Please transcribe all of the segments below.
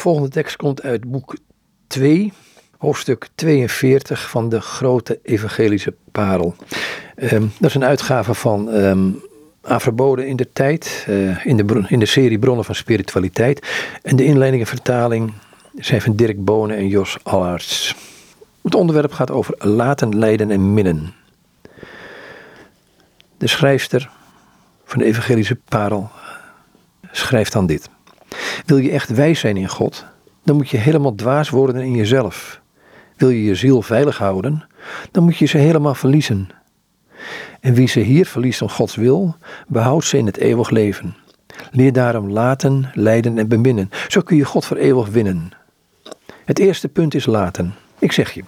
volgende tekst komt uit boek 2, hoofdstuk 42 van de grote evangelische parel. Ehm, dat is een uitgave van um, in de tijd, uh, in, de, in de serie Bronnen van Spiritualiteit. En de inleiding en vertaling zijn van Dirk Bonen en Jos Allaerts. Het onderwerp gaat over laten lijden en minnen. De schrijfster van de evangelische parel schrijft dan dit. Wil je echt wijs zijn in God, dan moet je helemaal dwaas worden in jezelf. Wil je je ziel veilig houden, dan moet je ze helemaal verliezen. En wie ze hier verliest om Gods wil, behoudt ze in het eeuwig leven. Leer daarom laten, lijden en beminnen. Zo kun je God voor eeuwig winnen. Het eerste punt is laten. Ik zeg je,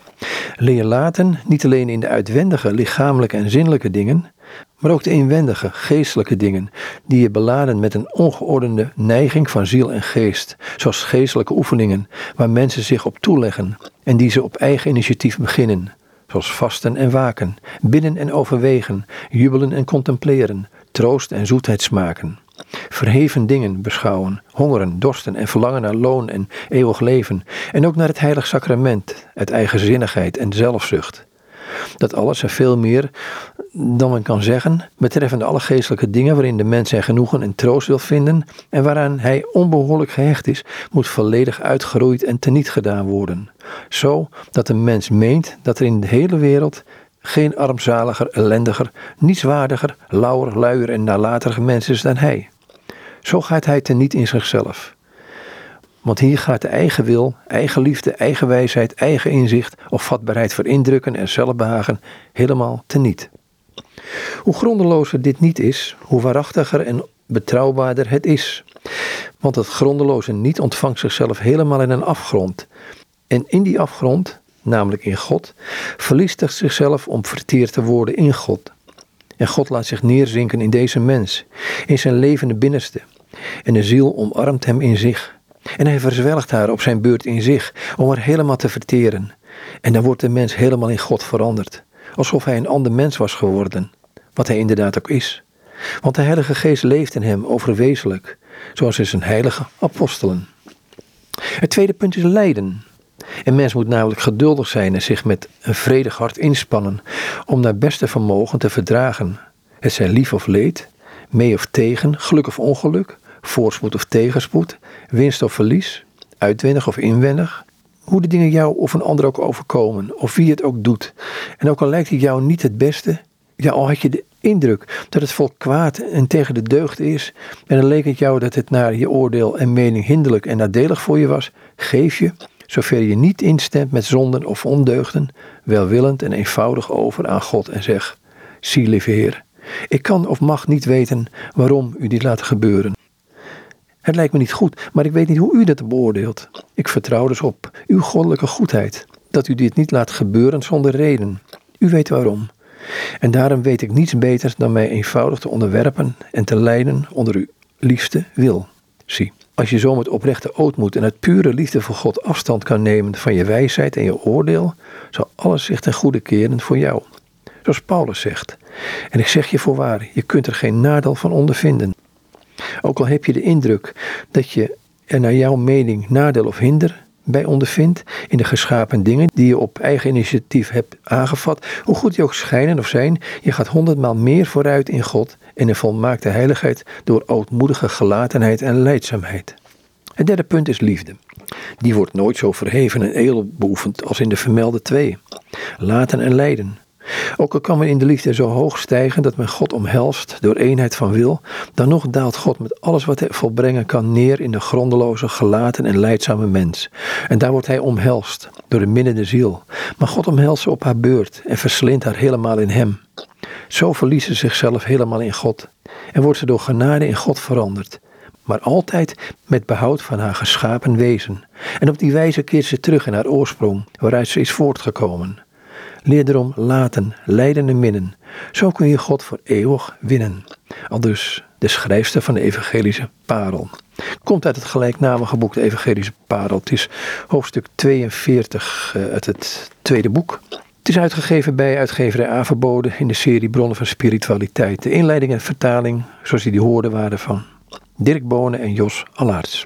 leer laten niet alleen in de uitwendige lichamelijke en zinnelijke dingen, maar ook de inwendige, geestelijke dingen, die je beladen met een ongeordende neiging van ziel en geest, zoals geestelijke oefeningen, waar mensen zich op toeleggen en die ze op eigen initiatief beginnen, zoals vasten en waken, bidden en overwegen, jubelen en contempleren, troost en zoetheid smaken. Verheven dingen beschouwen, hongeren, dorsten en verlangen naar loon en eeuwig leven, en ook naar het heilig sacrament, uit eigenzinnigheid en zelfzucht. Dat alles en veel meer dan men kan zeggen, betreffende alle geestelijke dingen waarin de mens zijn genoegen en troost wil vinden en waaraan hij onbehoorlijk gehecht is, moet volledig uitgeroeid en teniet gedaan worden. Zo dat de mens meent dat er in de hele wereld geen armzaliger, ellendiger, nietswaardiger, lauwer, luier en nalateriger mens is dan hij. Zo gaat hij teniet in zichzelf. Want hier gaat de eigen wil, eigen liefde, eigen wijsheid, eigen inzicht of vatbaarheid voor indrukken en zelfbehagen helemaal teniet. Hoe grondelozer dit niet is, hoe waarachtiger en betrouwbaarder het is. Want het grondeloze niet ontvangt zichzelf helemaal in een afgrond. En in die afgrond, namelijk in God, verliest het zichzelf om verteerd te worden in God. En God laat zich neerzinken in deze mens, in zijn levende binnenste. En de ziel omarmt hem in zich. En hij verzwelgt haar op zijn beurt in zich, om haar helemaal te verteren. En dan wordt de mens helemaal in God veranderd, alsof hij een ander mens was geworden, wat hij inderdaad ook is. Want de Heilige Geest leeft in hem overwezenlijk, zoals in zijn heilige apostelen. Het tweede punt is lijden. Een mens moet namelijk geduldig zijn en zich met een vredig hart inspannen om naar beste vermogen te verdragen. Het zijn lief of leed, mee of tegen, geluk of ongeluk, voorspoed of tegenspoed, winst of verlies, uitwendig of inwendig. Hoe de dingen jou of een ander ook overkomen, of wie het ook doet. En ook al lijkt het jou niet het beste, ja, al had je de indruk dat het vol kwaad en tegen de deugd is, en dan leek het jou dat het naar je oordeel en mening hinderlijk en nadelig voor je was, geef je, zover je niet instemt met zonden of ondeugden, welwillend en eenvoudig over aan God en zeg: Zie, lieve Heer, ik kan of mag niet weten waarom u dit laat gebeuren. Het lijkt me niet goed, maar ik weet niet hoe u dat beoordeelt. Ik vertrouw dus op uw goddelijke goedheid, dat u dit niet laat gebeuren zonder reden. U weet waarom. En daarom weet ik niets beters dan mij eenvoudig te onderwerpen en te lijden onder uw liefste wil. Zie, als je zo met oprechte ootmoed en uit pure liefde voor God afstand kan nemen van je wijsheid en je oordeel, zal alles zich ten goede keren voor jou. Zoals Paulus zegt. En ik zeg je voorwaar, je kunt er geen nadeel van ondervinden. Ook al heb je de indruk dat je er naar jouw mening nadeel of hinder bij ondervindt in de geschapen dingen die je op eigen initiatief hebt aangevat, hoe goed die ook schijnen of zijn, je gaat honderdmaal meer vooruit in God en in volmaakte heiligheid door ootmoedige gelatenheid en leidzaamheid. Het derde punt is liefde. Die wordt nooit zo verheven en edel beoefend als in de vermelde twee. Laten en lijden. Ook al kan men in de liefde zo hoog stijgen dat men God omhelst door eenheid van wil, dan nog daalt God met alles wat hij volbrengen kan neer in de grondeloze, gelaten en leidzame mens. En daar wordt hij omhelst door de minnende ziel. Maar God omhelst ze op haar beurt en verslindt haar helemaal in hem. Zo verliest ze zichzelf helemaal in God en wordt ze door genade in God veranderd maar altijd met behoud van haar geschapen wezen. En op die wijze keert ze terug in haar oorsprong, waaruit ze is voortgekomen. Leer erom laten, lijden en minnen. Zo kun je God voor eeuwig winnen. Al dus de schrijfster van de evangelische parel. Komt uit het gelijknamige boek de evangelische parel. Het is hoofdstuk 42 uh, eh, uit het tweede boek. Het is uitgegeven bij uitgeverij Averboden in de serie Bronnen van Spiritualiteit. De inleiding en vertaling, zoals jullie hoorden, waren van Dirk Bonen en Jos Allaerts.